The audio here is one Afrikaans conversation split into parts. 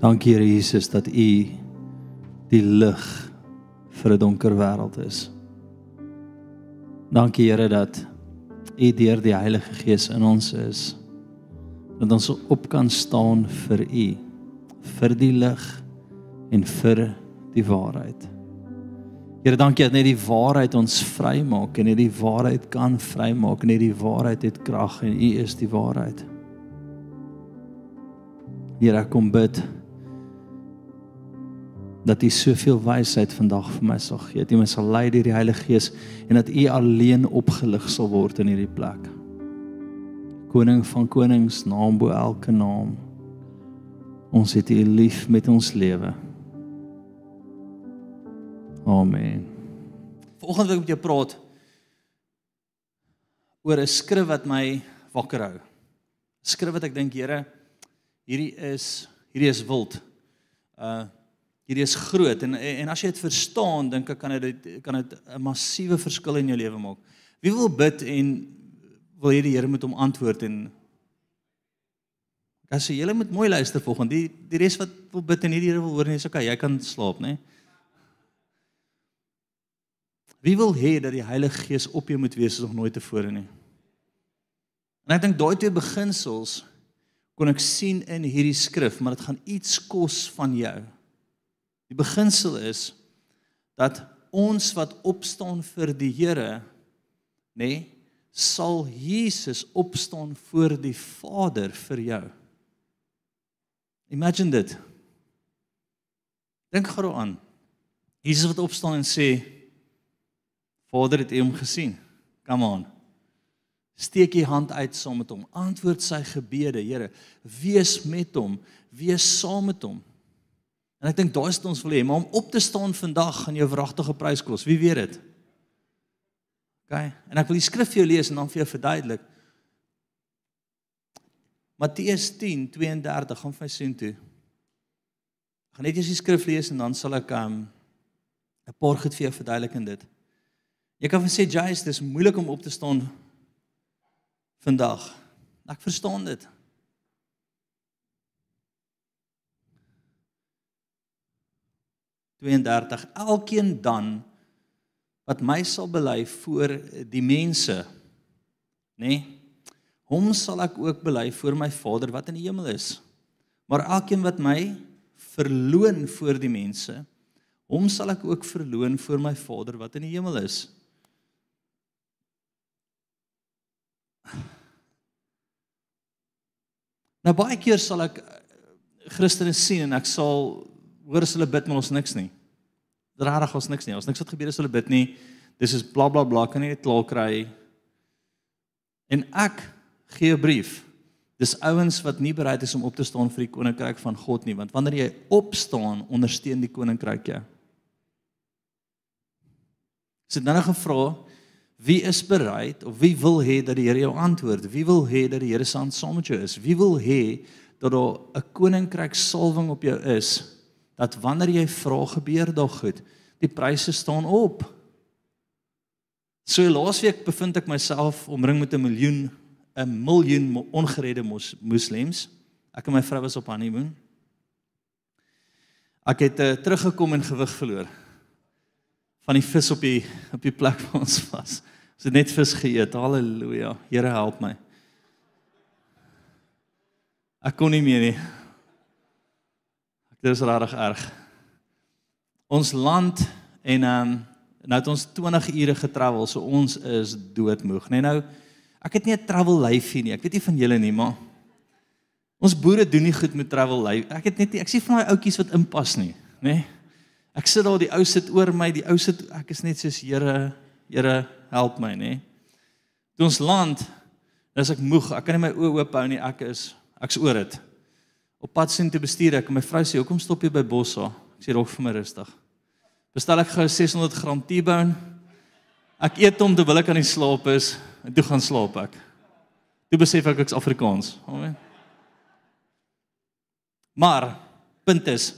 Dankie Here Jesus dat U die lig vir 'n donker wêreld is. Dankie Here dat U deur die Heilige Gees in ons is. Dat ons op kan staan vir U, vir die lig en vir die waarheid. Here, dankie dat net die waarheid ons vrymaak en net die waarheid kan vrymaak. Net die waarheid het krag en U is die waarheid. Here, kom bid dat U soveel wysheid vandag vir my sal gee. Dat U my sal lei deur die Heilige Gees en dat U alleen opgelig sal word in hierdie plek. Koning van konings, naam bo elke naam. Ons het U lief met ons lewe. Amen. Vanoggend wil ek met jou praat oor 'n skrif wat my wakker hou. Skrif wat ek dink, Here, hierdie is hierdie is wild. Uh hierdie is groot en en as jy dit verstaan, dink ek kan dit kan dit 'n massiewe verskil in jou lewe maak. Wie wil bid en wil hê die Here moet hom antwoord en As jy julle moet mooi luister volgende. Die die res wat wil bid en hierdie Here wil hoor, nee, is okay, jy kan slaap, né? Nee? Wie wil hê dat die Heilige Gees op jou moet wees soos nog nooit tevore nie? En ek dink daai twee beginsels kon ek sien in hierdie skrif, maar dit gaan iets kos van jou. Die beginsel is dat ons wat opstaan vir die Here, nê, nee, sal Jesus opstaan voor die Vader vir jou. Imagine dit. Dink gou aan. Jesus wat opstaan en sê Vader het hom gesien. Come on. Steek jy hand uit saam met hom. Antwoord sy gebede, Here. Wees met hom. Wees saam met hom. En ek dink daai is wat ons wil hê, maar om op te staan vandag gaan jou wragtige prys kos. Wie weet dit? OK. En ek wil die skrif vir jou lees en dan vir jou verduidelik. Matteus 10:32 gaan vir sien toe. Ek gaan net eers die skrif lees en dan sal ek um 'n paar goed vir jou verduidelik in dit. Jy kan vir sê Jace, dis moeilik om op te staan vandag. Ek verstaan dit. Elkeen dan wat my sal bely voor die mense, nê? Nee, hom sal ek ook bely voor my Vader wat in die hemel is. Maar elkeen wat my verloon voor die mense, hom sal ek ook verloon voor my Vader wat in die hemel is. Nou baie keer sal ek eh, Christene sien en ek sal hoor as hulle bid maar ons niks nie. Rarig ons niks nie. Ons niks wat gebeur as hulle bid nie. Dis is bla bla bla kan nie net klaar kry. En ek gee 'n brief. Dis ouens wat nie bereid is om op te staan vir die koninkryk van God nie, want wanneer jy opstaan, ondersteun die koninkryk jou. Sit nou 'n gevra, Wie is bereid of wie wil hê dat die Here jou antwoord? Wie wil hê dat die Here saam met jou is? Wie wil hê dat daar 'n koninkryk salwing op jou is dat wanneer jy vra gebeur daar goed, die pryse staan op. So laasweek bevind ek myself omring met 'n miljoen 'n miljoen ongeredde mos, moslems. Ek en my vrou was op honeymoon. Ek het uh, teruggekom en gewig verloor van die vis op die op die plek waar ons was. Ons het net vis geëet. Halleluja. Here help my. Ek kon nie meer nie. Dit is regtig erg. Ons land en ehm um, nou het ons 20 ure getravel, so ons is doodmoeg. Net nou ek het nie 'n travel lyfie nie. Ek weet nie van julle nie, maar ons boere doen nie goed met travel lyf. Ek het net nie, ek sien van daai ouetjies wat inpas nie, nê? Nee? Ek sit daar, die ou sit oor my, die ou sit ek is net soos Here, Here help my nê. Toe ons land, as ek moeg, ek kan nie my oë oop hou nie, ek is ek's oor dit. Op pad sien te bestuur ek en my vrou sê, "Hoekom stop jy by Bossa?" Ek sê, "Rok vir my rustig." Bestel ek gou 600 gram T-bone. Ek eet hom terwyl ek aan die slaap is en toe gaan slaap ek. Toe besef ek ek's Afrikaans. Amen. Maar punt is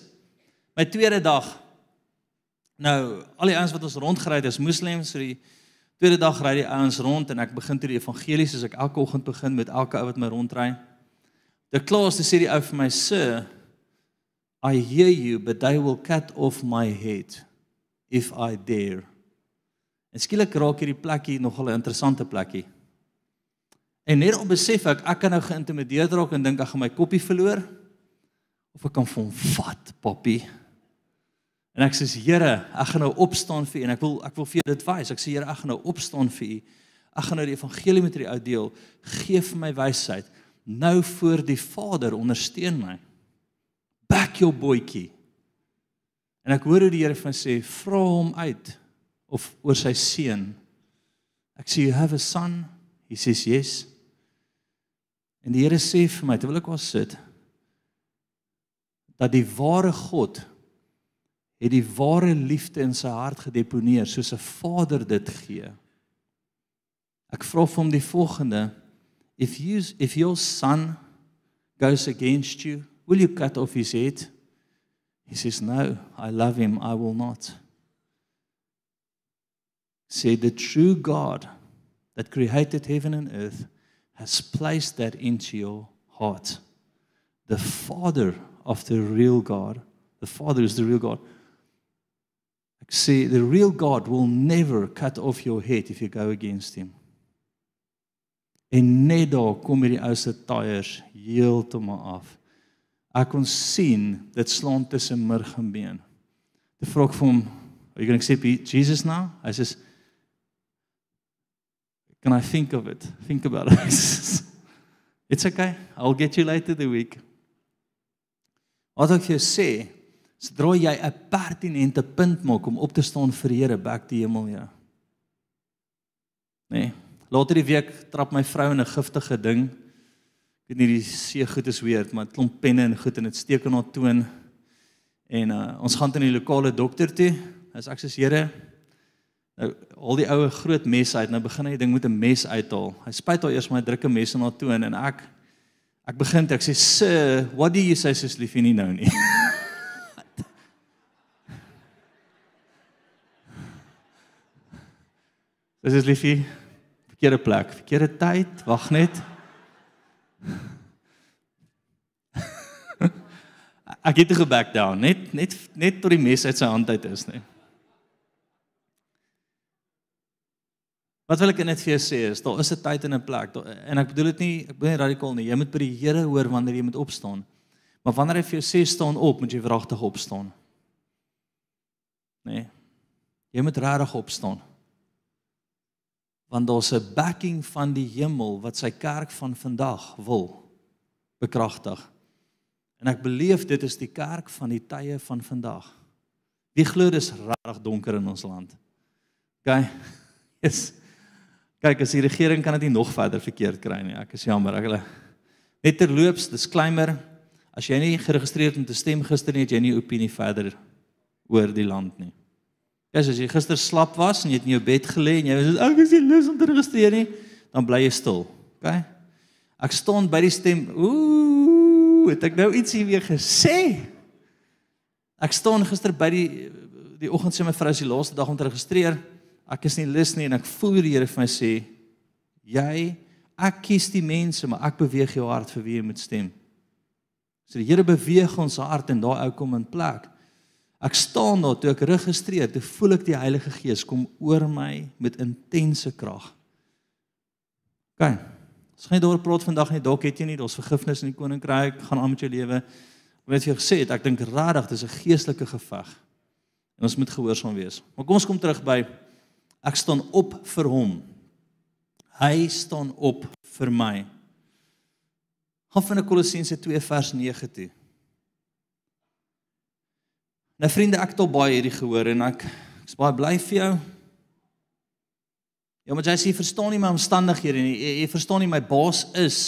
my tweede dag nou al die ouens wat ons rondgery het is moslems so die Tweede dag ry die ouens rond en ek begin toe die evangelie soos ek elke oggend begin met elke ou wat my rondry. Klaar te sê die ou vir my: "Sir, I hear you, but they will cut off my head if I dare. En skielik raak hierdie plekkie nogal 'n interessante plekkie. En net op besef ek ek kan nou geïntimideer raak en dink ek gaan my koppie verloor of ek kan vir hom vat, papi. En ek sê Here, ek gaan nou opstaan vir u en ek wil ek wil vir jou dit wys. Ek sê Here, ek gaan nou opstaan vir u. Ek gaan nou die evangelie met u uitdeel. Gee vir my wysheid. Nou voor die Vader ondersteun my. Back your boytjie. En ek hoor hoe die Here van sê, vra hom uit of oor sy seun. Ek sê you have a son. He says yes. En die Here sê vir my terwyl ek was sit dat die ware God het die ware liefde in sy hart gedeponeer soos 'n vader dit gee. Ek vra vir hom die volgende: If you if your son goes against you, will you cut off his head? He says, "No, I love him, I will not." Say the true God that created heaven and earth has placed that into your heart. The Father of the real God, the Father is the real God. Sê the real God will never cut off your head if you go against him. En net daar kom hierdie ou se tyres heeltemal af. Ek kon sien dit slaan tussen murg en been. Toe vra ek vir hom, "Are you going to accept Jesus now?" Hy sê, Can I think of it? Think about it. It's okay. I'll get you later the week. Wat ek vir jou sê, sodra jy 'n pertinente punt maak om op te staan vir die Here, back die hemel ja. Nee. Later die week trap my vrou in 'n giftige ding. Ek weet nie die see goed is weird, maar 'n klomp penne en goed en dit steek in haar toon. En uh, ons gaan dan die lokale dokter toe. As ek sê Here, Nou al die oue groot mes uit, nou begin hy ding met 'n mes uithaal. Hy spuit al eers my drukke mes in haar toon en ek ek begin ek sê sir, what do you say sis liefie nie nou nie. Dis is liefie. Verkeerde plek, verkeerde tyd. Wag net. ek het toe geback down, net net net tot die mes uit sy hand uit is, nee. Wat wil ek net vir jou sê is daar is 'n tyd en 'n plek en ek bedoel dit nie ek bedoel nie radikaal nie. Jy moet by die Here hoor wanneer jy moet opstaan. Maar wanneer hy vir jou sê staan op, moet jy wragtig opstaan. Nee. Jy moet regtig opstaan. Want daar's 'n backing van die hemel wat sy kerk van vandag wil bekragtig. En ek beleef dit is die kerk van die tye van vandag. Wie glo dis regtig donker in ons land? OK. Yes. Kyk, as die regering kan dit nie nog verder verkeerd kry nie. Ek is jammer. Ek hulle net terloops, disclaimer, as jy nie geregistreer het om te stem gister nie, het jy nie opinie verder oor die land nie. Ja, as jy gister slap was en jy het in jou bed gelê en jy was ek is nie lus om te registreer nie, dan bly jy stil. OK? Ek staan by die stem. Ooh, het ek nou ietsie weer gesê? Ek staan gister by die die oggend sê my vrou die laaste dag om te registreer ek is nie lus nie en ek voel die Here vir my sê jy ek kies die mense maar ek beweeg jou hart vir wie jy moet stem. So die Here beweeg ons hart en daai ou kom in plek. Ek staan daar toe ek registreer, toe voel ek die Heilige Gees kom oor my met intense krag. OK. Ons gaan nie daaroor praat vandag nie. Dalk het jy nie, daar's vergifnis in die koninkryk, gaan aan met jou lewe. Wat het jy gesê? Het, ek dink regtig dis 'n geestelike geveg. En ons moet gehoorsaam wees. Maar kom ons kom terug by Ek staan op vir hom. Hy staan op vir my. Gaan van Kolossense 2 vers 9 toe. Nou vriende, ek het al baie hierdie gehoor en ek ek's baie bly vir jou. Ja, maar jy sê verstaan nie my omstandighede nie. Jy, jy verstaan nie my baas is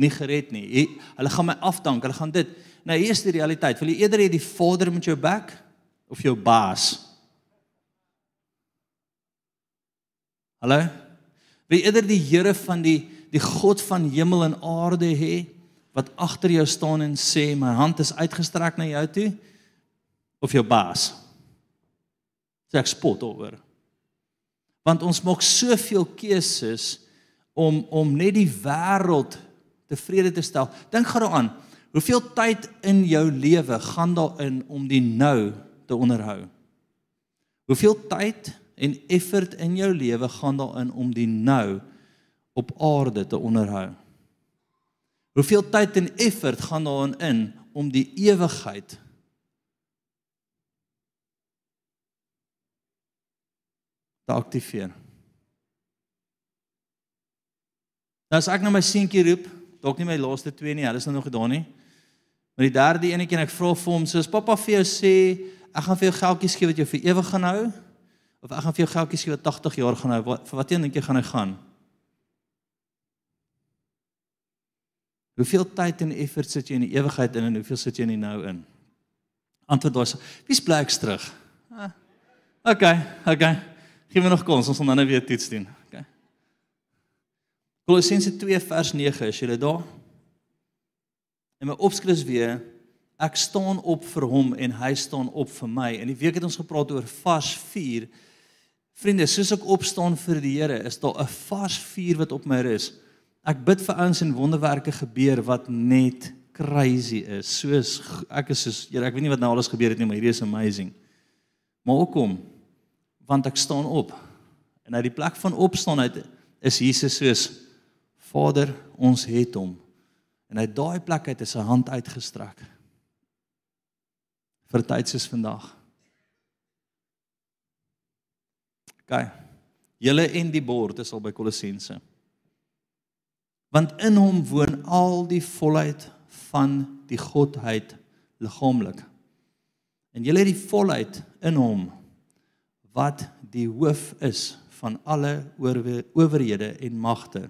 nie gered nie. Jy, hulle gaan my afdank. Hulle gaan dit. Nou hier is die realiteit. Wil jy eerder hê die Vader met jou back of jou baas? Hallo? Wie eerder die Here van die die God van hemel en aarde hê wat agter jou staan en sê my hand is uitgestrek na jou toe of jou baas? Sê ek spot oor. Want ons maak soveel keuses om om net die wêreld tevrede te stel. Dink gou daaraan. Hoeveel tyd in jou lewe gaan daarin om die nou te onderhou? Hoeveel tyd en effort in jou lewe gaan daarin om die nou op aarde te onderhou? Hoeveel tyd en effort gaan daarin in om die ewigheid te aktiveer? Nou as ek nou my seentjie roep, dalk nie my laaste twee nie, hulle is nou nog gedaan nie. Maar die derde enetjie en ek vra vir hom, soos pappa vir jou sê, ek gaan vir jou geldjies gee wat jy vir ewig gaan hou of ek gaan vir jou geldjies gee wat 80 jaar gaan hou. Wat, vir watter dink jy gaan hy gaan? Hoeveel tyd en effort sit jy in die ewigheid in en hoeveel sit jy in die nou in? Antwoord was: Wie's bly ek terug? Ah, okay, okay. Gee my nog kans, ons dan nou weer toets doen. Okay. Kolossense 2 vers 9, is julle daar? En my opskrif weer ek staan op vir hom en hy staan op vir my. In die week het ons gepraat oor vars vuur. Vriende, soos ek opstaan vir die Here, is daar 'n vars vuur wat op my rus. Ek bid vir ouens en wonderwerke gebeur wat net crazy is. Soos ek is soos Here, ek weet nie wat nou alles gebeur het nie, maar hierdie is amazing. Maar hoekom? Want ek staan op. En uit die plek van opstaan uit is Jesus soos Vader, ons het hom. En uit daai plek uit is sy hand uitgestrek. Vir tyd soos vandag. OK. Julle en die bord is al by Kolossense want in hom woon al die volheid van die godheid liggaamlik. En jy het die volheid in hom wat die hoof is van alle owerhede en magte.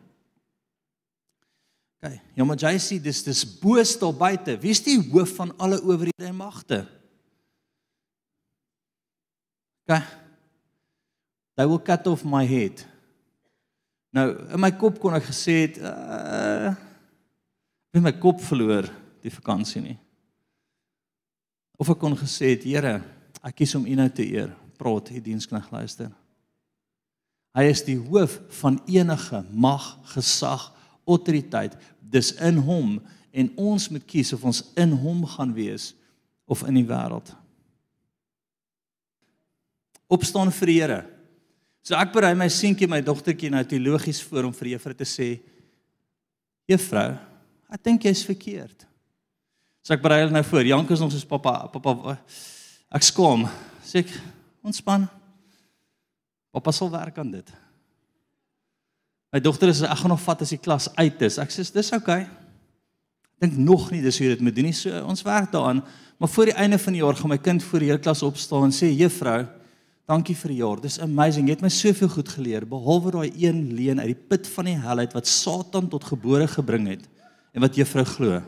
OK, ja maar jy sê dis dis bo stil buite. Wie is die hoof van alle owerhede en magte? OK. They will cut off my head. Nou in my kop kon ek gesê het uh ek het my kop verloor die vakansie nie. Of ek kon gesê het Here, ek kies om U nou te eer. Praat U dienskneg luister. Hy is die hoof van enige mag, gesag, autoriteit. Dis in hom en ons moet kies of ons in hom gaan wees of in die wêreld. Opstaan vir die Here. So ek berei my seentjie, my dogtertjie nou teologies voor om vir juffrou te sê: "Juffrou, ek dink jy's verkeerd." So ek berei hulle nou voor. Jank is nog soos pappa, pappa ek skaam. Sê ek, ontspan. Pappa sal werk aan dit. My dogter is ek gaan nog vat as die klas uit is. Ek sê dis oukei. Okay. Dink nog nie dis hoe dit moet doen nie. So ons werk daaraan. Maar voor die einde van die jaar gaan my kind voor die hele klas opstaan en sê: "Juffrou, Dankie vir die jaar. Dis amazing. Jy het my soveel goed geleer behalwe daai een leen uit die put van die hel uit wat Satan tot gebore gebring het en wat juffrou glo.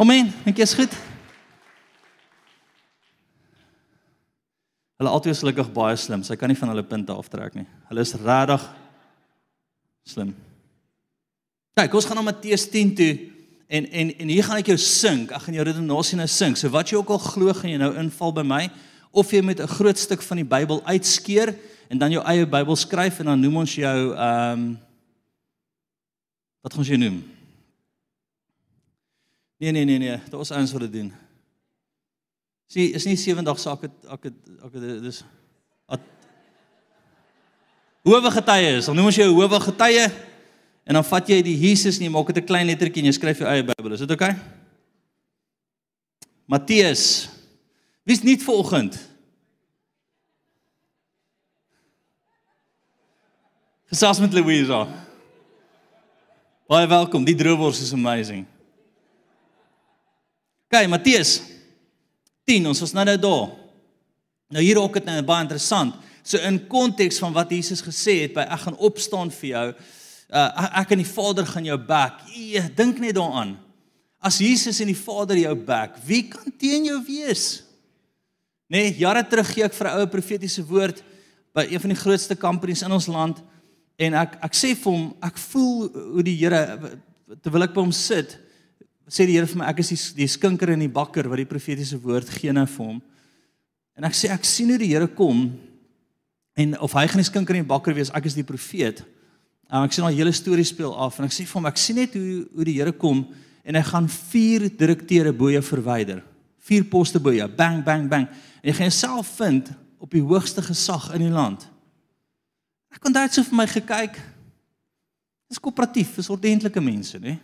Amen. Dink jy is goed? Hulle altyd is gelukkig baie slim. Sy kan nie van hulle punte aftrek nie. Hulle is regtig slim. Kyk, ons gaan na Matteus 10 toe en en en hier gaan ek jou sink. Ek gaan jou redenasie nou sink. So wat jy ook al glo, gaan jy nou inval by my of jy met 'n groot stuk van die Bybel uitskeer en dan jou eie Bybel skryf en dan noem ons jou ehm um, wat gaan ons jou noem? Nee nee nee nee, dit is ons wat dit doen. Sien, is nie sewe dag saak het ek ek het dis Howe getuie is, dan noem ons jou howe getuie en dan vat jy die Jesus jy maak dit 'n klein lettertjie en jy skryf jou eie Bybel. Is dit oukei? Okay? Matteus Wie's nie vanoggend? Gesels met Louisa. Baie welkom. Die droewors is amazing. Kyk, Matteus 10, ons was nou nou daar. Nou hier ook dit nou baie interessant. So in konteks van wat Jesus gesê het by ek gaan opstaan vir jou. Uh ek en die Vader gaan jou back. Ja, dink net daaraan. As Jesus en die Vader jou back, wie kan teen jou wees? Nee, jare terug gee ek vir 'n ou profetiese woord by een van die grootste companies in ons land en ek ek sê vir hom, ek voel hoe die Here terwyl ek by hom sit, sê die Here vir my ek is die, die skinker en die bakker wat die profetiese woord gee nou vir hom. En ek sê ek sien hoe die Here kom en of hy gaan die skinker en die bakker wees, ek is die profeet. En ek sien al hele storie speel af en ek sê vir hom ek sien net hoe hoe die Here kom en hy gaan vier direkteure bo jou verwyder. Vier poste bo jou. Bang bang bang. En jy gaan jouself vind op die hoogste gesag in die land. Ek kon daai so vir my gekyk. Dis koöperatief, dis ordentlike mense, né?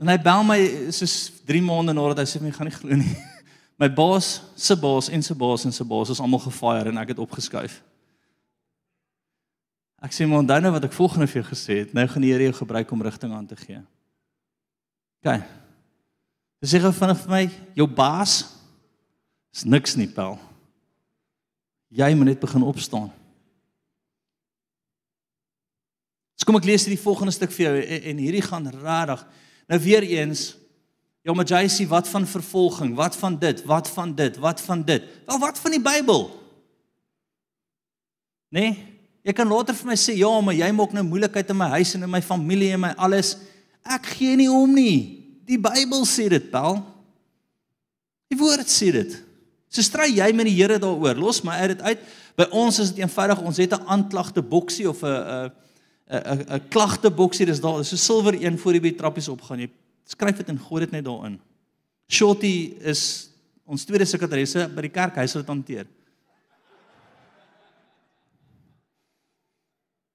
En hy bel my soos 3 maande nadat hy sê my gaan nie glo nie. My baas, se baas en se baas en se baas is almal gefire en ek het opgeskuif. Ek sê maar onthou nou wat ek volgende vir jou gesê het. Nou gaan die Here jou gebruik om rigting aan te gee. OK. Dis sê gou vinnig vir my, jou baas is niks nie, pel. Jy moet net begin opstaan. So kom ek lees hierdie volgende stuk vir jou en, en hierdie gaan regtig nou weer eens Ja, maar jy sê wat van vervolging? Wat van dit? Wat van dit? Wat van dit? Wel, wat van die Bybel? Nee, jy kan later vir my sê, "Ja, maar jy maak nou moeilikheid in my huis en in my familie en my alles." Ek gee nie om nie. Die Bybel sê dit, Paul. Die woord sê dit. So stry jy met die Here daaroor. Los my uit dit uit. By ons is dit eenvoudig, ons het 'n aanklagte boksie of 'n 'n 'n 'n klagte boksie, dis daar, dis 'n silwer een voor jy by die trappies opgaan. Jy skryf dit en gooi dit net daarin. Shorty is ons tweede sekretaresse by die kerk, hy sal dit hanteer.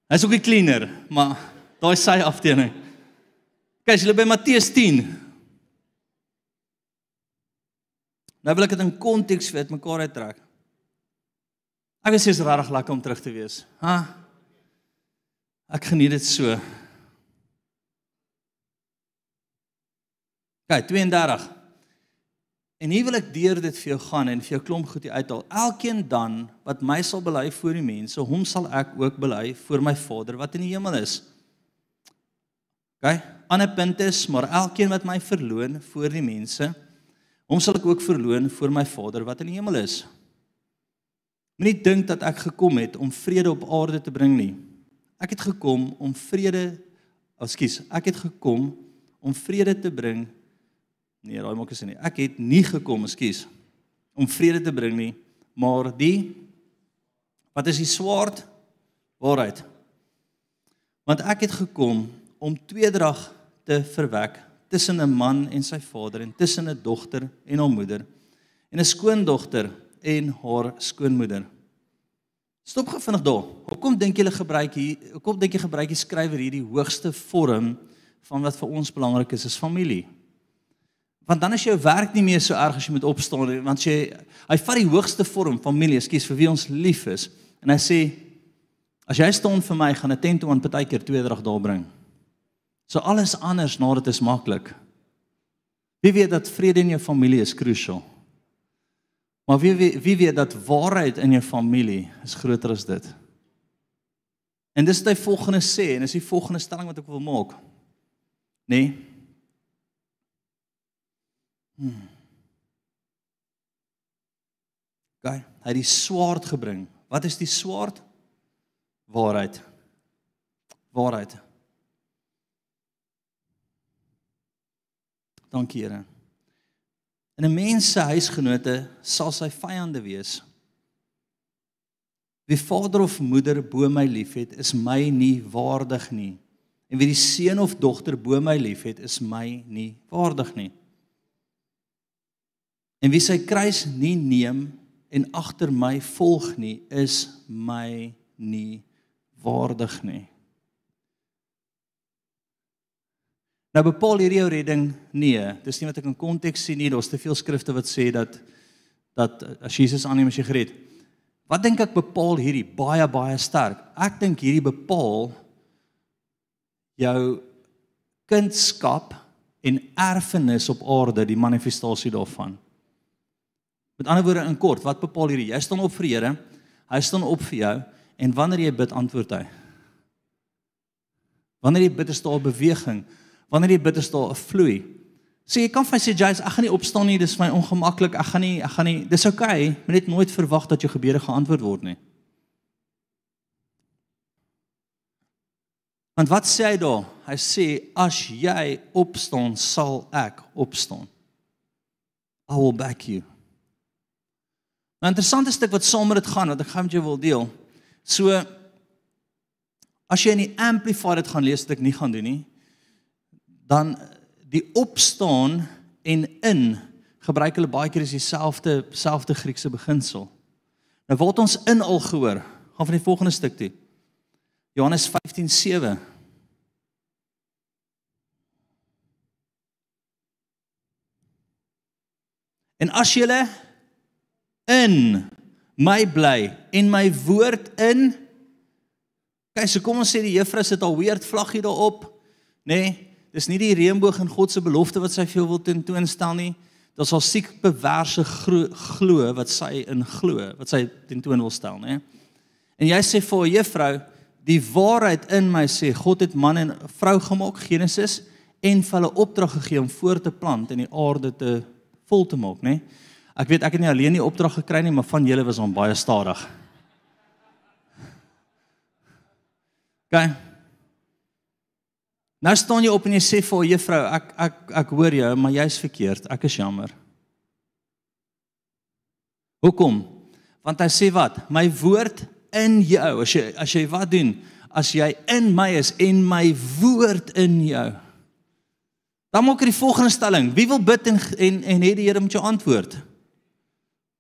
Hy's ook 'n cleaner, maar daai sy afdeling. Kyk, hulle by Matteus 10. Nou wil ek dit in konteks vir mekaar uittrek. Ek is seker regtig lekker om terug te wees. Ha? Ek geniet dit so. Kyk, 32. En hier wil ek deur dit vir jou gaan en vir jou klomp goed uithaal. Elkeen dan wat my sal bely voor die mense, hom sal ek ook bely voor my Vader wat in die hemel is. OK? Ander punt is, maar elkeen wat my verloon voor die mense, hom sal ek ook verloon voor my Vader wat in die hemel is. Moenie dink dat ek gekom het om vrede op aarde te bring nie. Ek het gekom om vrede, ekskuus, ek het gekom om vrede te bring Nee, daai maak sin nie. Ek het nie gekom, ekskuus, om vrede te bring nie, maar die wat is die swaard waarheid. Want ek het gekom om tweedrag te verwek tussen 'n man en sy vader en tussen 'n dogter en haar moeder en 'n skoondogter en haar skoonmoeder. Stop gou vinnig daar. Hoekom dink julle gebruik hier hoekom dink jy gebruik die skrywer hierdie hoogste vorm van wat vir ons belangrik is is familie? Want dan is jou werk nie meer so erg as jy moet opstaan nie, want jy hy vat die hoogste vorm familie, skuis vir wie ons lief is. En hy sê as jy staan vir my, gaan 'n tent toe aan partykeer twee dag daar bring. So alles anders na dit is maklik. Wie weet dat vrede in jou familie is crucial. Maar wie wie, wie weet dat waarheid in jou familie is groter as dit. En dis wat hy volgende sê en dis die volgende stelling wat ek wil maak. Nee. Hmm. Gaan, hy het die swaard gebring. Wat is die swaard? Waarheid. Waarheid. Dankie Here. In 'n mens se huisgenote sal sy vyande wees. Wie vader of moeder bo my liefhet, is my nie waardig nie. En wie die seun of dogter bo my liefhet, is my nie waardig nie. En wie sy kruis nie neem en agter my volg nie, is my nie waardig nie. Nou bepaal hierdie jou redding? Nee, dis nie wat ek in konteks sien nie. Daar's te veel skrifte wat sê dat dat as Jesus aanneem as jy gered. Wat dink ek bepaal hierdie baie baie sterk? Ek dink hierdie bepaal jou kindskap en erfenis op aarde, die manifestasie daarvan. Met ander woorde in kort, wat bepaal hierdie? Jy staan op vir Here. Hy staan op vir jou en wanneer jy bid, antwoord hy. Wanneer jy bid, is daar 'n beweging. Wanneer daar 'n vloei. So jy kan vir sê Jais, ek gaan nie opstaan nie, dis vir my ongemaklik. Ek gaan nie, ek gaan nie. Dis oukei, okay, maar net nooit verwag dat jou gebede geantwoord word nie. Want wat sê hy daar? Hy sê as jy opstaan, sal ek opstaan. I will back you. 'n Interessante stuk wat saam met dit gaan wat ek gaan met jou wil deel. So as jy in die amplified dit gaan lees wat ek nie gaan doen nie, dan die opstaan en in gebruik hulle baie keer is dieselfde selfde Griekse beginsel. Nou word ons in al gehoor. Gaan van die volgende stuk toe. Johannes 15:7 En as julle in my bly en my woord in kyk so kom ons sê die juffrou sit al weird vlaggie daarop nê nee, dis nie die reënboog en God se belofte wat sy vir jou wil tentoonstel nie dit sal siek bewerse glo wat sy in glo wat sy tentoon wil stel nê en jy sê vir juffrou die waarheid in my sê God het man en vrou gemaak Genesis en vir hulle opdrag gegee om voort te plant en die aarde te vol te maak, nê? Ek weet ek het nie alleen die opdrag gekry nie, maar van julle was hom baie stadig. OK. Nou staan jy op en jy sê vir 'n juffrou, ek ek ek hoor jou, maar jy's verkeerd. Ek is jammer. Hoekom? Want hy sê wat? My woord in jou. As jy as jy wat doen? As jy in my is en my woord in jou. Dan maak ek die volgende stelling. Wie wil bid en en en het die Here met jou antwoord?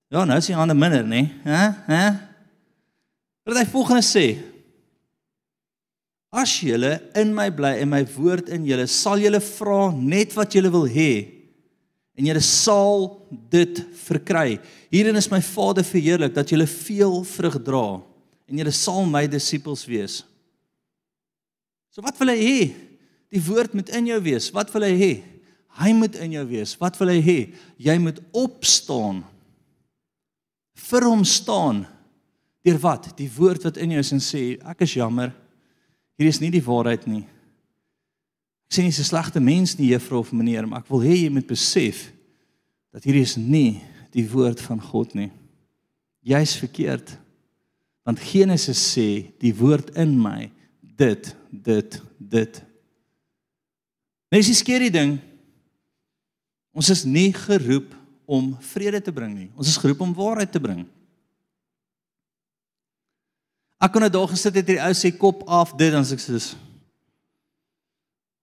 Ja, nou is die hande minder, nê? Hæ? Hæ? Wat hy volgende sê? As julle in my bly en my woord in julle, sal julle vra net wat julle wil hê en julle sal dit verkry. Hierin is my Vader verheerlik dat julle veel vrug dra en julle sal my disippels wees. So wat wil hy hê? Die woord moet in jou wees. Wat wil hy hê? Hy moet in jou wees. Wat wil hy hê? Jy moet opstaan. Vir hom staan. Deur wat? Die woord wat in jou is en sê ek is jammer. Hier is nie die waarheid nie. Ek sê nie jy's 'n slegte mens nie, juffrou of meneer, maar ek wil hê jy moet besef dat hierdie is nie die woord van God nie. Jy's verkeerd. Want Genesis sê die woord in my dit dit dit Net is die skerry ding. Ons is nie geroep om vrede te bring nie. Ons is geroep om waarheid te bring. Ek kon 'n dag gesit het hier ou sê kop af dit dan sê ek soos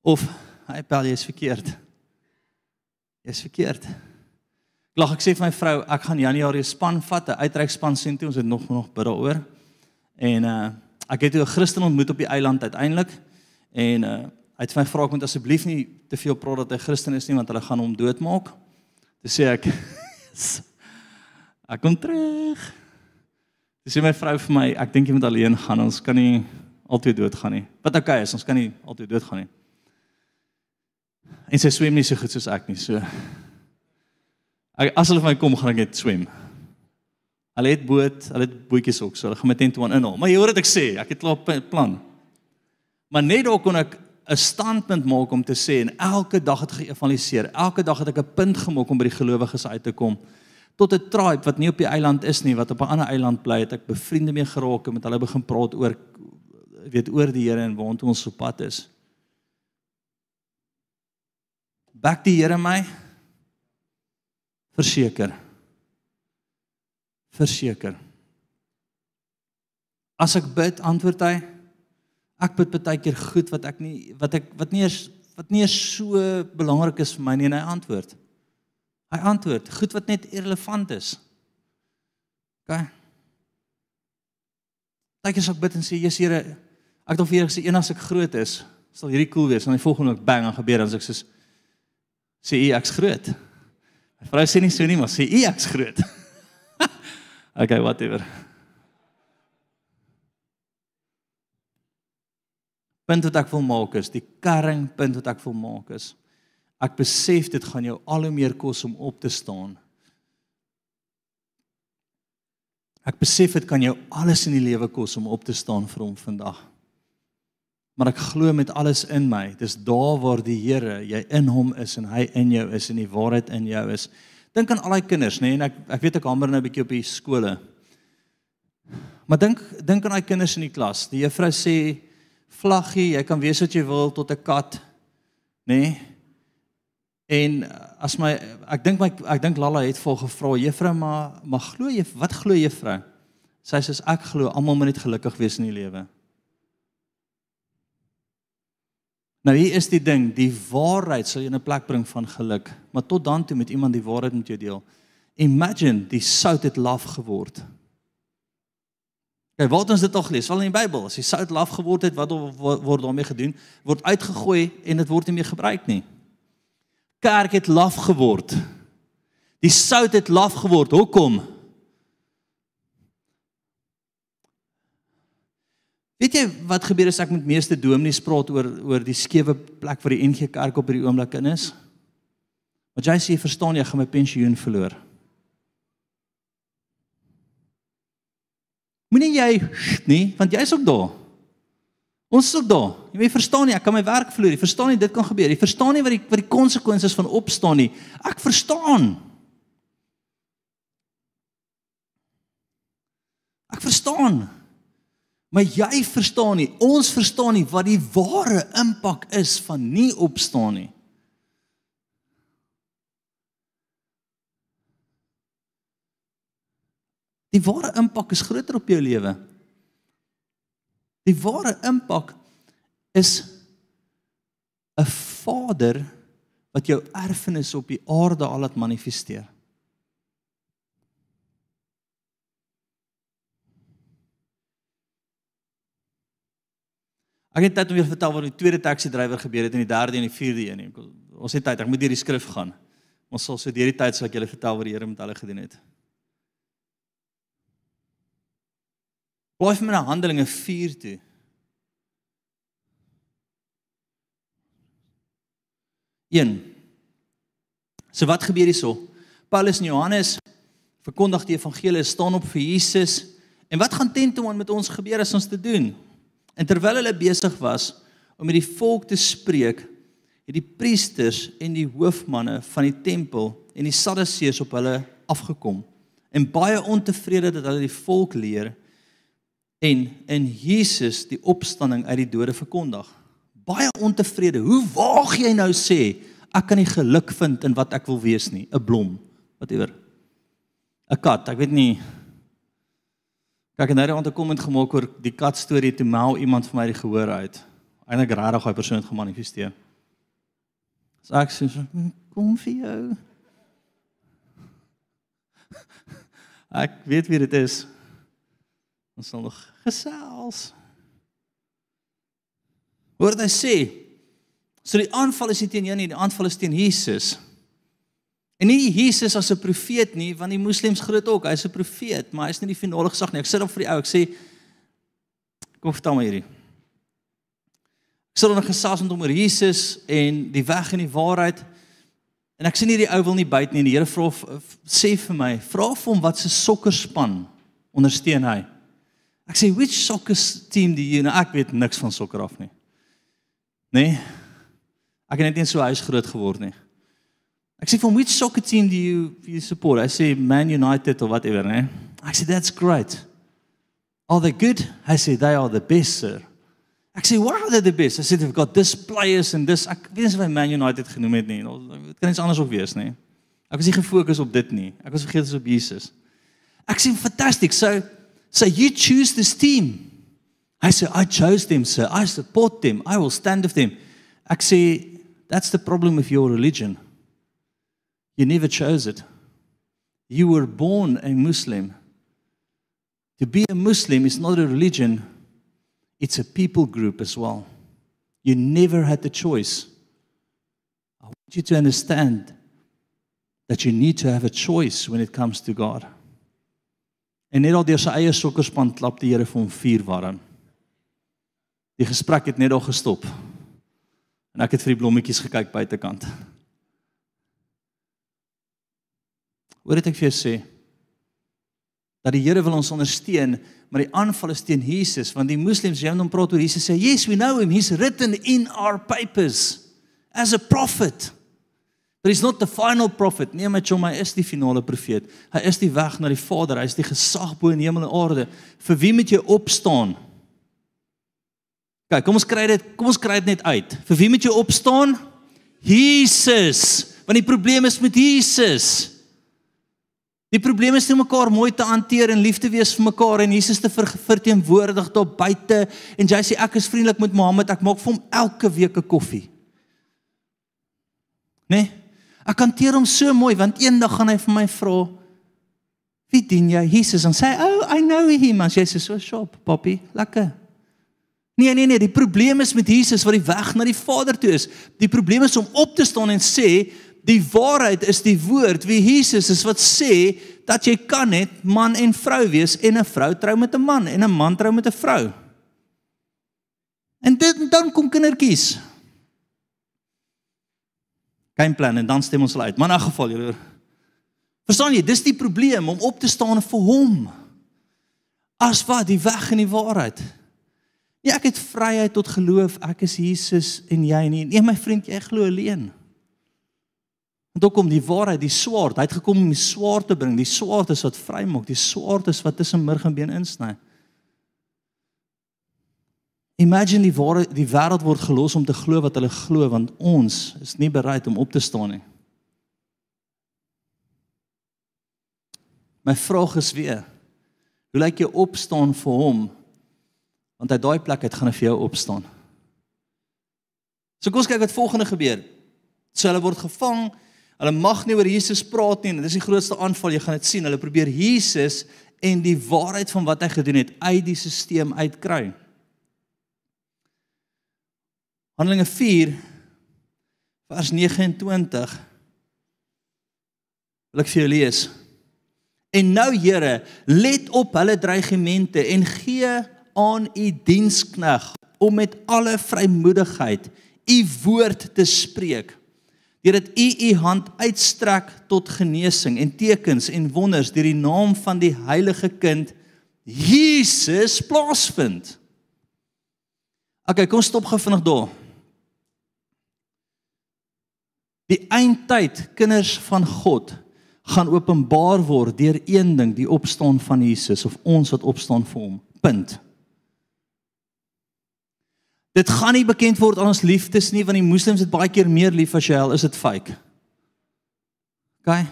of hy bel jy is verkeerd. Jy is verkeerd. Lag ek sê vir my vrou ek gaan Januarie span vat, 'n uitreikspan sien toe ons het nog nog bid daaroor. En uh ek het 'n Christen ontmoet op die eiland uiteindelik en uh Hy het my gevra ek moet asseblief nie te veel praat dat hy Christen is nie want hulle gaan hom doodmaak. Dis sê ek Ek kom terug. Dis sê my vrou vir my, ek dink jy moet alleen gaan. Ons kan nie altyd doodgaan nie. Wat okay is, ons kan nie altyd doodgaan nie. En sy swem nie so goed soos ek nie. So ek, as hulle vir my kom, gaan ek net swem. Hulle het boot, hulle het bootjies ook, so hulle gaan met tent toe inhaal. Maar jy hoor wat ek sê, ek het klaar plan. Maar net daar kon ek 'n standpunt maak om te sê en elke dag het geëvangeliseer. Elke dag het ek 'n punt gemaak om by die gelowiges uit te kom tot 'n tribe wat nie op die eiland is nie, wat op 'n ander eiland bly, het ek bevriende mee geraak en met hulle begin praat oor weet oor die Here en waar ons op pad is. Bak die Here my verseker. Verseker. As ek bid, antwoord hy ek bid baie keer goed wat ek nie wat ek wat nie eens wat nie eens so belangrik is vir my nie en hy antwoord. Hy antwoord goed wat net irrelevant is. OK. Daai ek bid en sê Jesus Here, ek al vir julle gesê eendag as ek groot is, sal hierdie cool wees en die volgende ook bang en gebeur dan as ek sê sê u ek's groot. My vrou sê nie so nie, maar sê u ek's groot. okay, whatever. punt wat ek wil maak is, die karring punt wat ek wil maak is, ek besef dit gaan jou al hoe meer kos om op te staan. Ek besef dit kan jou alles in die lewe kos om op te staan vir hom vandag. Maar ek glo met alles in my, dis daar waar die Here, jy in hom is en hy in jou is en die waarheid in jou is. Dink aan al daai kinders, nê, nee, en ek ek weet ek hamer nou 'n bietjie op die skole. Maar dink dink aan daai kinders in die klas. Die juffrou sê vlaggie, jy kan wees wat jy wil tot 'n kat, nê? Nee? En as my ek dink my ek dink Lalla het vol gevra, juffrou, maar maar glo jy wat glo juffrou? Sy sê ek glo almal moet net gelukkig wees in die lewe. Nou hier is die ding, die waarheid sal jou in 'n plek bring van geluk, maar tot dan toe moet iemand die waarheid met jou deel. Imagine die sout het laf geword. Kyk, wat ons dit al gelees, wel in die Bybel, as die sout laf geword het, wat word daarmee gedoen? Word uitgegooi en dit word nie meer gebruik nie. Kerk het laf geword. Die sout het laf geword. Hoekom? Weet jy wat gebeur as ek met meeste dominees praat oor oor die skewe plek waar die NG Kerk op hierdie oomblik in is? Want jy sê verstaan jy, gaan my pensioen verloor. Moenie jy nie, want jy's ook daar. Ons ook daar. Jy verstaan nie, ek kan my werk verloor. Jy verstaan nie dit kan gebeur. Jy verstaan nie wat die wat die konsekwensies van opstaan nie. Ek verstaan. Ek verstaan. Maar jy verstaan nie, ons verstaan nie wat die ware impak is van nie opstaan nie. Die ware impak is groter op jou lewe. Die ware impak is 'n Vader wat jou erfenis op die aarde al het manifesteer. Ek het net om julle vertel wat die tweede taxi drywer gebeur het en die derde en die vierde een. Ons het tyd, ek moet deur die skrif gaan. Ons sal so deur die tyd sal ek julle vertel wat die Here met hulle gedoen het. Blaai vir my na Handelinge 4 toe. Een. So wat gebeur hierso? Paulus en Johannes verkondig die evangelie, staan op vir Jesus. En wat gaan tentoon met ons gebeur as ons dit doen? En terwyl hulle besig was om met die volk te spreek, het die priesters en die hoofmanne van die tempel en die sadduseërs op hulle afgekom en baie ontevrede dat hulle die volk leer en in Jesus die opstanding uit die dode verkondig. Baie ontevrede. Hoe waag jy nou sê ek kan nie geluk vind in wat ek wil wees nie, 'n blom, whatever. 'n Kat, ek weet nie Kyk, en nou het 'n komment gemaak oor die kat storie toe mel iemand vir my die gehoor uit. Eindelik regtig daai persoon het gemanifesteer. So ek sê kom vir jou. Ek weet wie dit is. Ons sal nog gesels. Hoor dit sê. So die aanval is nie teen jou nie, die aanval is teen Jesus. En nie Jesus as 'n profeet nie, want die moslems glo dit ook, hy's 'n profeet, maar hy's nie die finale gesag nie. Ek sit op vir die ou, ek sê kom vertel my hierdie. Ek sê dan gesels met hom oor Jesus en die weg en die waarheid. En ek sien hierdie ou wil nie byt nie en die Here vra sê vir my, vra vir hom wat se sokkerspan ondersteun hy. Ek sê which soccer team do you know? Ek weet niks van sokker af nie. Nee. Ek het net nie so huis groot geword nie. Ek sê from which soccer team do you you support? I say Man United or whatever, né? I say that's great. Are they good? I say they are the best, sir. Ek sê why are they the best? I said they've got this players and this ek weet nie of hy Man United genoem het nie. Dit kan iets anders ook wees, né? Ek was nie gefokus op dit nie. Ek was vergeet op Jesus. Ek sê fantastic. So so you choose this team. I say I chose them, sir. I support them. I will stand with them. Sê that's the problem with your religion. You never chose it. You were born a Muslim. To be a Muslim is not a religion, it's a people group as well. You never had the choice. I want you to understand that you need to have a choice when it comes to God. En net al deur sy eie sokkerspan klap die Here vir hom vuur warm. Die gesprek het net al gestop. En ek het vir die blommetjies gekyk buitekant. Hoor dit ek vir jou sê dat die Here wil ons ondersteun, maar die aanval is teen Jesus want die moslems jy hom praat oor Jesus sê yes we know him he's written in our papers as a prophet but he's not the final prophet. Nee my chom hy is die finale profeet. Hy is die weg na die Vader. Hy is die gesag bo in hemel en aarde. Vir wie moet jy opstaan? Kyk kom ons kry dit kom ons kry dit net uit. Vir wie moet jy opstaan? Jesus. Want die probleem is met Jesus. Die probleem is nie mekaar mooi te hanteer en lief te wees vir mekaar en Jesus te ver, verteenwoordig daar buite. En jy sê ek is vriendelik met Mohammed, ek maak vir hom elke week 'n koffie. Nee. Ek hanteer hom so mooi want eendag gaan hy vir my vra Wie dien jy Jesus en sê, "Oh, I know him." As jy sê so shop, papi, lekker. Nee, nee, nee, die probleem is met Jesus wat die weg na die Vader toe is. Die probleem is om op te staan en sê, die waarheid is die woord. Wie Jesus is wat sê dat jy kan net man en vrou wees en 'n vrou trou met 'n man en 'n man trou met 'n vrou. En dit dan kom kindertjies. Geen plan en dan stem ons hulle uit. Maar in 'n geval, julle. Verstaan jy, dis die probleem om op te staan vir hom. As wat die weg en die waarheid. Ja, ek het vryheid tot geloof. Ek is Jesus en jy nie. Nee, my vriend, jy glo alleen. En dan kom die waarheid, die swaard. Hy het gekom om die swaard te bring. Die swaard is wat vrymaak. Die swaard is wat tussen murg en been insny. Imagine die ware die wêreld word gelos om te glo wat hulle glo want ons is nie bereid om op te staan nie. My vraag is weer: Hoe lyk jy opstaan vir hom? Want uit daai plek uit gaan hy vir jou opstaan. So kom ons kyk wat volgende gebeur. So hulle word gevang. Hulle mag nie oor Jesus praat nie en dit is die grootste aanval. Jy gaan dit sien. Hulle probeer Jesus en die waarheid van wat hy gedoen het uit die stelsel uitkry. Handelinge 4 vers 29 wil ek vir jou lees. En nou Here, let op hulle dreigemente en gee aan u dienskneg om met alle vrymoedigheid u woord te spreek. Deurdat u u hand uitstrek tot genesing en tekens en wonders deur die naam van die heilige kind Jesus plaasvind. Okay, kom stop gou vinnig daar. Die eindtyd kinders van God gaan openbaar word deur een ding, die opstaan van Jesus of ons wat opstaan vir hom. Punt. Dit gaan nie bekend word aan ons liefdes nie want die moslems het baie keer meer lief as jy al is dit fake. OK.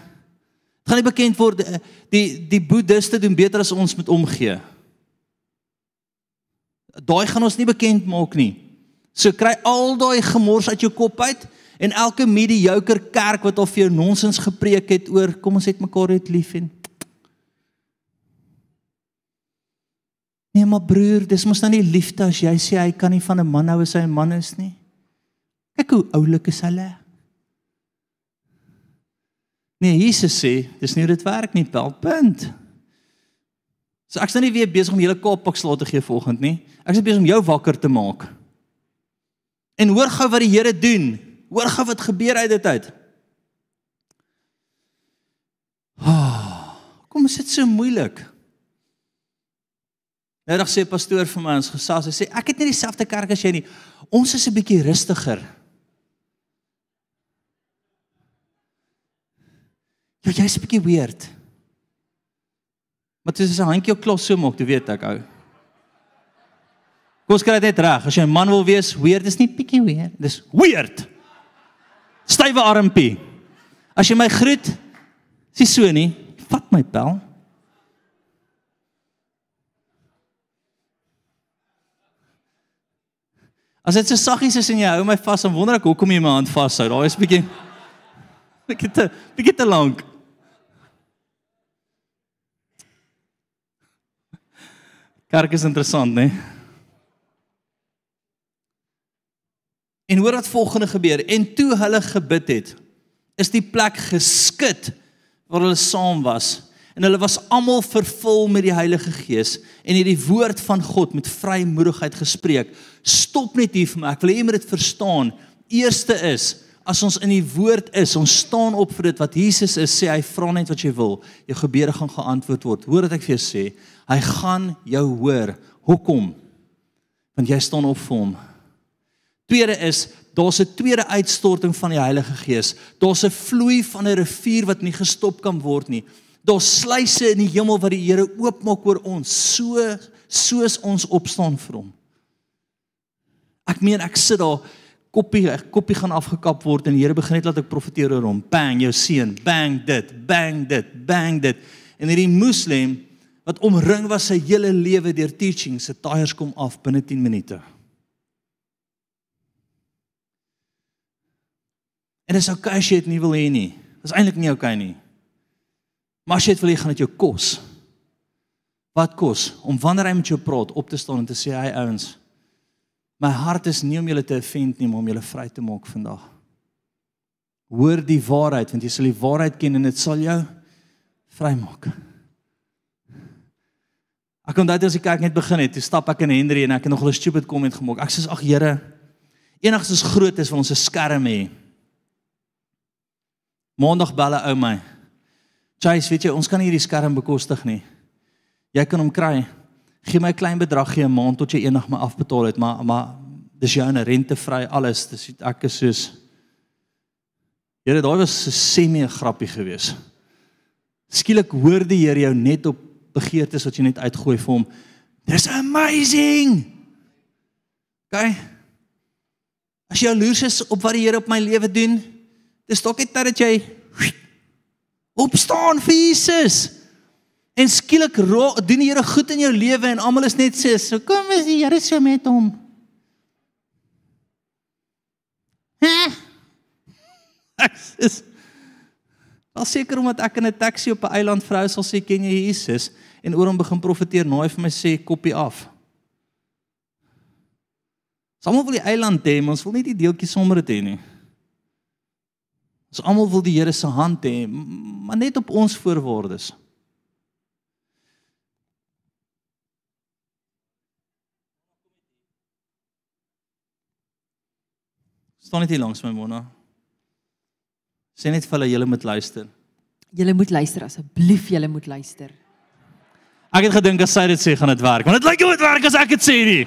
Dit gaan nie bekend word eh, die die boeddiste doen beter as ons met omgee. Daai gaan ons nie bekend maak nie. So kry al daai gemors uit jou kop uit En elke mediocre kerk wat al vir jou nonsens gepreek het oor kom ons het mekaar net lief en Nee maar broer, dis mos nou nie liefde as jy sê hy kan nie van 'n man hou as hy 'n man is nie. Kyk hoe oulik is hulle. Nee, Jesus sê, dis nie hoe dit werk nie, pel punt. So ek's nou nie weer besig om julle koppak slaat te gee volgende nie. Ek is besig om jou wakker te maak. En hoor gou wat die Here doen. Hoor gou wat gebeur uit dit uit. Oh, kom is dit so moeilik? Dan sê pastoor vir my ons gesels, hy sê ek het nie dieselfde kerk as jy nie. Ons is 'n bietjie rustiger. Ja, jy's 'n bietjie weird. Maar dit is 'n handjie op klos so maak, jy weet ek ou. Kom ons kry dit reg. As jy 'n man wil wees, weird is nie bietjie weird, dis weird stywe armpie. As jy my groet, sê so nie, vat my pel. As dit so saggies is en jy hou my vas, dan wonder ek hoekom jy my hand vashou. Daar is bietjie bietjie te bietjie te lank. Kerk is interessant, né? Nee? En hoor wat volgende gebeur. En toe hulle gebid het, is die plek geskit waar hulle saam was. En hulle was almal vervul met die Heilige Gees en het die woord van God met vrymoedigheid gespreek. Stop net hier vir my. Ek wil hê jy moet dit verstaan. Eerste is As ons in die woord is, ons staan op vir dit wat Jesus is, sê hy vra net wat jy wil. Jou gebede gaan geantwoord word. Hoor wat ek vir jou sê. Hy gaan jou hoor. Hoekom? Want jy staan op vir hom. Tweede is daar's 'n tweede uitstorting van die Heilige Gees. Daar's 'n vloei van 'n rivier wat nie gestop kan word nie. Daar's sluise in die hemel wat die Here oopmaak oor ons, so soos ons opstaan vir hom. Ek meen ek sit daar koppie koppie gaan afgekap word en die Here begin net laat ek profeteer oor hom. Bang, jou seun, bang dit, bang dit, bang dit. En hierdie moslim wat omring was sy hele lewe deur teaching, se tyres kom af binne 10 minute. En dis okay as jy dit nie wil hê nie. Dis eintlik nie okay nie. Maar as jy dit wil hê, gaan dit jou kos. Wat kos om wanneer hy met jou praat op te staan en te sê hy ouens My hart is nie om julle te offend nie, maar om julle vry te maak vandag. Hoor die waarheid want jy sal die waarheid ken en dit sal jou vrymaak. Ek kon daai as ek kyk net begin het, toe stap ek in Henry en ek het nog 'n stupid comment gemaak. Ek sê ag Here, enigs is groot is van ons 'n skerm hê. Maandag belle ou my. Chase, weet jy, ons kan nie hierdie skerm bekostig nie. Jy kan hom kry. Gee my 'n klein bedrag gee 'n maand tot jy eendag my afbetaal het, maar maar dis jou 'n rentevry alles. Dis ek is soos Here, daai was 'n semi grappie geweest. Skielik hoor die Here jou net op begeertes wat jy net uitgooi vir hom. Dis amazing. OK. As jy jaloers is op wat die Here op my lewe doen, dis dalk net dat jy opstaan vir Jesus. En skielik doen die Here goed in jou lewe en almal is net sê, "So kom is die Here so met hom." Hè? Ek is Al seker omdat ek in 'n taxi op 'n eiland vrou sal sê ken jy Jesus en oor hom begin profeteer, naai vir my sê koppie af. Sommige wil die eiland hê, ons wil nie die deeltjie sommer dit hê nie. Ons almal wil die Here se hand hê, maar net op ons voorwaardes. staan net hier langs my Mona. Sê net vir hulle julle moet luister. Julle moet luister asseblief, julle moet luister. Ek het gedink as sy dit sê gaan dit werk, want dit lyk of dit werk as ek dit sê nie.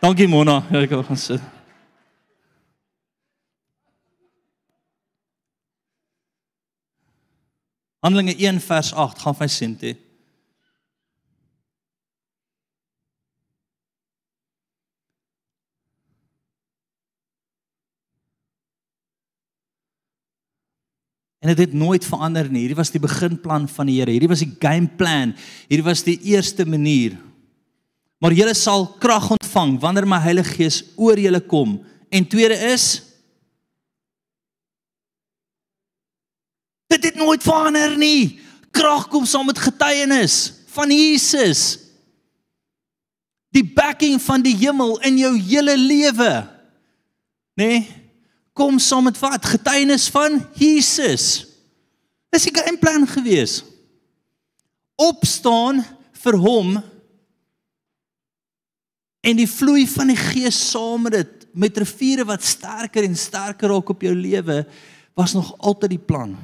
Dankie Mona. Ja, ek gaan sit. Handelinge 1 vers 8 gaan vir my sien toe. En dit het, het nooit verander nie. Hierdie was die beginplan van die Here. Hierdie was die game plan. Hierdie was die eerste manier. Maar julle sal krag ontvang wanneer my Heilige Gees oor julle kom. En tweede is Dit het nooit verander nie. Krag kom saam met getuienis van Jesus. Die backing van die hemel in jou hele lewe. Nê? Nee? kom saam met wat? Getuienis van Jesus. Dis die game plan gewees. Opstaan vir hom en die vloei van die Gees saam met dit met riviere wat sterker en sterker raak op jou lewe was nog altyd die plan.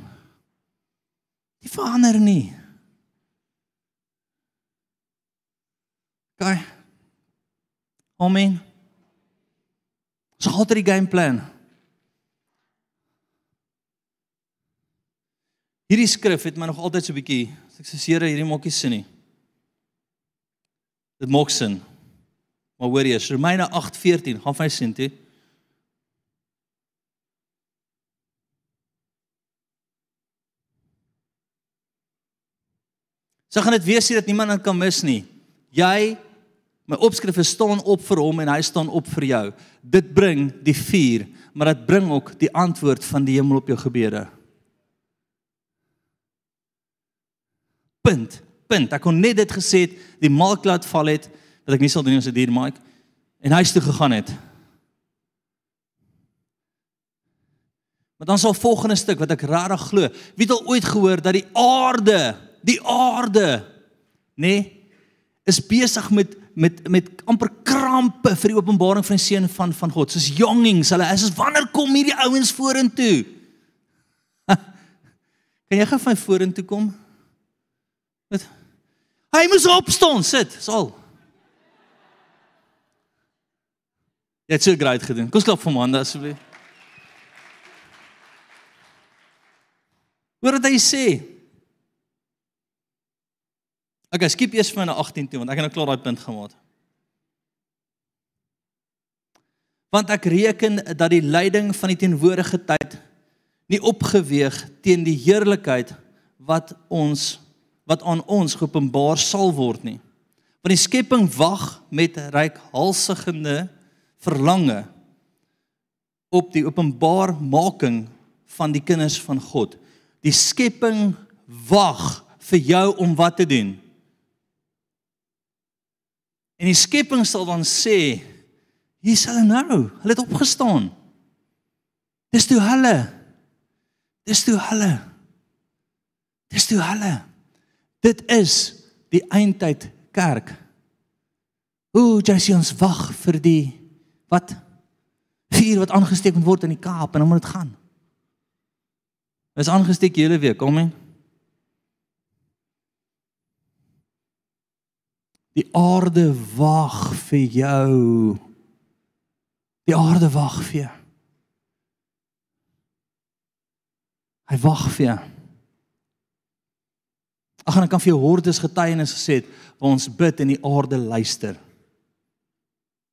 Verander nie. Gaan. Amen. So altyd die game plan. Hierdie skrif het my nog altyd so 'n bietjie, ek sê Here, hierdie maak nie sin nie. Dit maak sin. Maar hoor jy, Romeine 8:14, gaan vir my sien toe. Sy gaan dit weer sê dat niemand dit kan mis nie. Jy my opskrif staan op vir hom en hy staan op vir jou. Dit bring die vuur, maar dit bring ook die antwoord van die hemel op jou gebede. punt. Punt. Ek kon net dit gesê het, die malk laat val het dat ek nie sal doen as 'n dier maak en huis toe gegaan het. Maar dan sal volgende stuk wat ek regtig glo. Wie het al ooit gehoor dat die aarde, die aarde, nê, nee, is besig met met met amper krampe vir die openbaring van die seun van van God. Soos youngings, hulle is as wanneer kom hierdie ouens vorentoe? Kan jy gou van vorentoe kom? Wat? Hy moes opstaan, sit, sal. Jy het so great gedoen. Kom klap vir Amanda asseblief. Hoor wat hy sê. Okay, skiep eers vir na 18 toe want ek het nou klaar daai punt gemaak. Want ek reken dat die lyding van die teenwoordige tyd nie opgeweeg teen die heerlikheid wat ons wat aan ons geopenbaar sal word nie. Want die skepping wag met reikhalsigende verlange op die openbaarmaking van die kinders van God. Die skepping wag vir jou om wat te doen. En die skepping sal dan sê, hier is hulle nou, hulle het opgestaan. Dis toe hulle. Dis toe hulle. Dis toe hulle. Dit is die eindtyd kerk. Ooh, jy ons wag vir die wat vuur wat aangesteek moet word in die Kaap en dan moet dit gaan. Is aangesteek hele week, kom men. Die aarde wag vir jou. Die aarde wag vir jou. Hy wag vir jou. Ag en ek kan vir jou hordes getuienis gesê het waar ons bid en die aarde luister.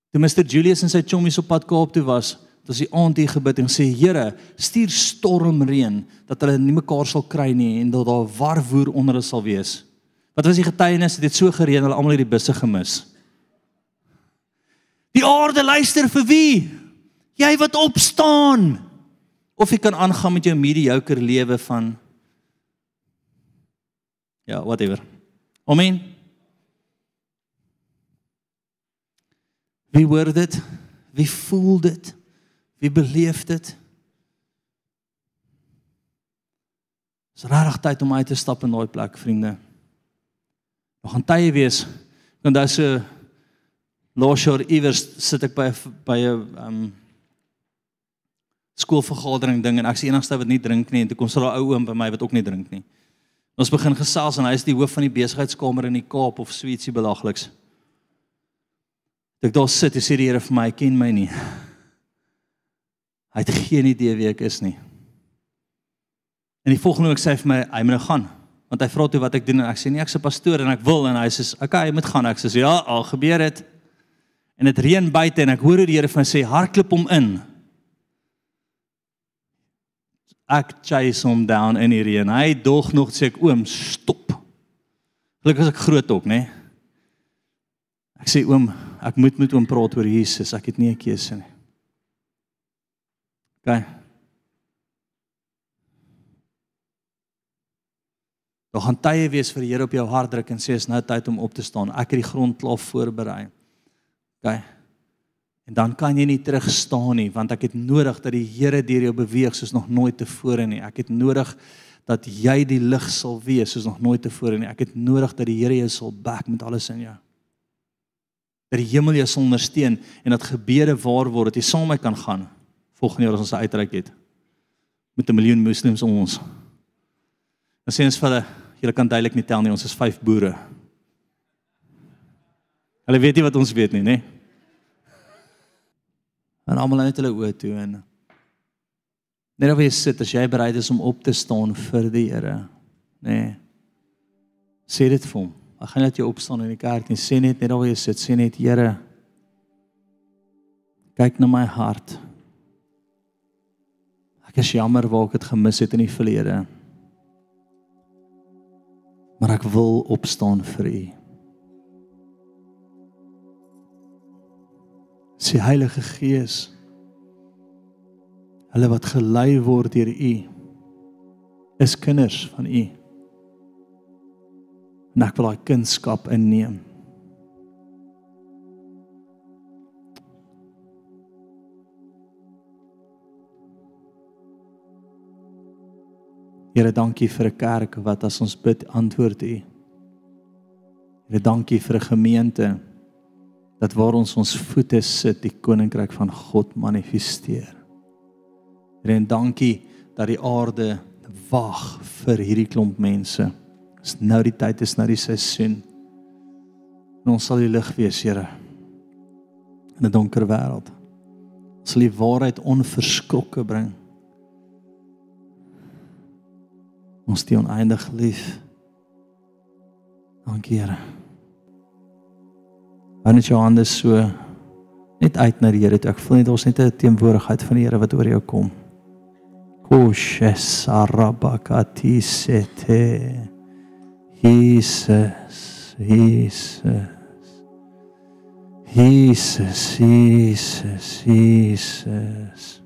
Toe Mr Julius en sy chommies op pad Kaap toe was, het ons die aand hier gebid en sê Here, stuur stormreën dat hulle nie mekaar sal kry nie en dat daar warwoer onder hulle sal wees. Wat was die getuienis? Dit het so gereën hulle almal hierdie busse gemis. Die aarde luister vir wie? Jy wat opstaan. Of jy kan aangaan met jou mediocre lewe van ja, whatever. Amen. Wie hoor dit? Wie voel dit? Wie beleef dit? Dis regtig tyd om uit te stap in daai plek, vriende. Nog 'n tye wees. Want daar's so Loshore iewers sit ek by by 'n um skoolvergadering ding en ek is die enigste wat nie drink nie en toe kom sy daai ou oom by my wat ook nie drink nie. Ons begin gesels en hy is die hoof van die besigheidskamer in die Kaap of sweetsie belagliks. Ek daar sit en sê die Here vir my, ken my nie. Hy het geen idee wie ek is nie. En die volgende week sê hy vir my, hy moet nou gaan. Want hy vra toe wat ek doen en ek sê nee, ek's 'n pastoor en ek wil en hy sê, "Oké, okay, jy moet gaan." Ek sê, "Ja, al gebeur dit." En dit reën buite en ek hoor hoe die Here vir my sê, "Hardloop hom in." Ek chase hom down in die reën. Hy dog nog sê ek, "Oom, stop." Gelukkig is ek groot ook, né? Ek sê, "Oom, ek moet met hom praat oor Jesus. Ek het nie 'n keuse nie." OK. Daar gaan tye wees vir die Here op jou hart druk en sê is nou tyd om op te staan. Ek het die grond klaar voorberei. OK. En dan kan jy nie terug staan nie want ek het nodig dat die Here deur jou beweeg soos nog nooit tevore nie. Ek het nodig dat jy die lig sal wees soos nog nooit tevore nie. Ek het nodig dat die Here jou sal back met alles in jou dat die hemel jou sal ondersteun en dat gebede waar word dat jy saam met my kan gaan volgende jaar as ons uitreik het met 'n miljoen moslems om ons. Dan sê ons vir hulle, julle kan duidelik nie tel nie, ons is 5 boere. Hulle weet nie wat ons weet nie, nê? En almal net hulle oë toe en net of jy sit as jy bereid is om op te staan vir die Here, nê? Sê dit vir hom. Ek gaan net jou opstaan in die kerk en sê net net waar jy sit, sê net Here kyk na my hart. Ek is jammer waar ek dit gemis het in die verlede. Maar ek wil opstaan vir U. Sê Heilige Gees, hulle wat gelei word deur U is kinders van U en ek wil daai kunskap inneem. Here, dankie vir 'n kerk wat as ons bid antwoord U. Here, dankie vir 'n gemeente dat waar ons ons voete sit, die koninkryk van God manifesteer. Here, en dankie dat die aarde wag vir hierdie klomp mense. Dis nou die tyd, is nou die seisoen. En ons sal die lig wees, Here. In 'n donker wêreld. Ons sal die waarheid onverskrokke bring. Ons het oneindig lief. Dankie, Here. Wanneer jy aan dis so net uit na die Here toe. Ek voel net ons net 'n teenwoordigheid van die Here wat oor jou kom. Koshesarabakati sete. Jesus, Jesus. Jesus, Jesus, Jesus.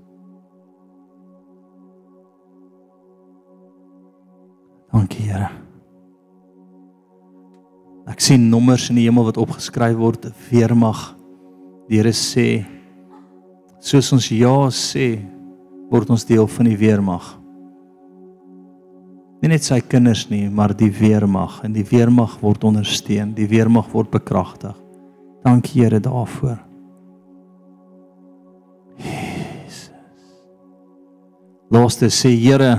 Dankie, Here. Ek sien nommers in die hemel wat opgeskryf word, weermag. Die Here sê soos ons ja sê, word ons deel van die weermag. Nie net sy kinders nie, maar die weermag en die weermag word ondersteun, die weermag word bekragtig. Dankie Here daarvoor. Jesus. Laaste sê Here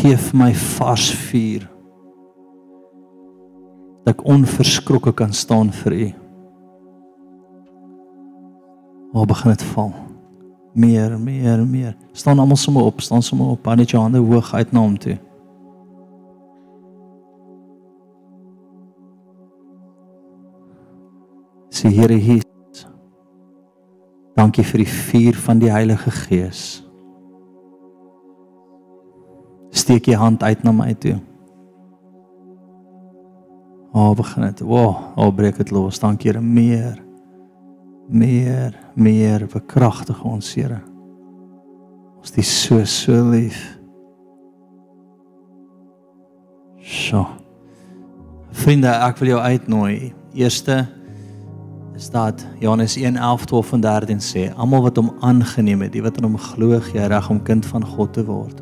gee vir my vars vuur dat ek onverskrokke kan staan vir U. Waar begin dit val? Meer, meer, meer. Staan almal sommer op, staan sommer op, hou net jou hande hoog uit na hom toe. Sê Here Jesus. Dankie vir die vuur van die Heilige Gees. Steek jy hand uit na my toe. O, oh, begin dit. O, oh, oh, breek dit los. Dankie Here meer. Meer, meer bekragtig ons Here. Ons is so so lief. So. Vriende, ek wil jou uitnooi. Eerste is dat Johannes 1:11, 12 en 13 sê, almal wat hom aangeneem het, die wat in hom glo, gee reg om kind van God te word.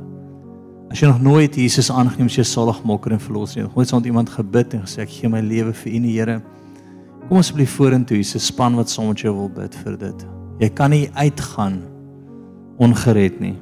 As jy nog nooit Jesus aangeneem as jou saligmaker en verlosser nie, nooit saam met iemand gebid en gesê ek gee my lewe vir U, Here. Kom asseblief vorentoe, 'n span wat saam met jou wil bid vir dit. Jy kan nie uitgaan ongered nie.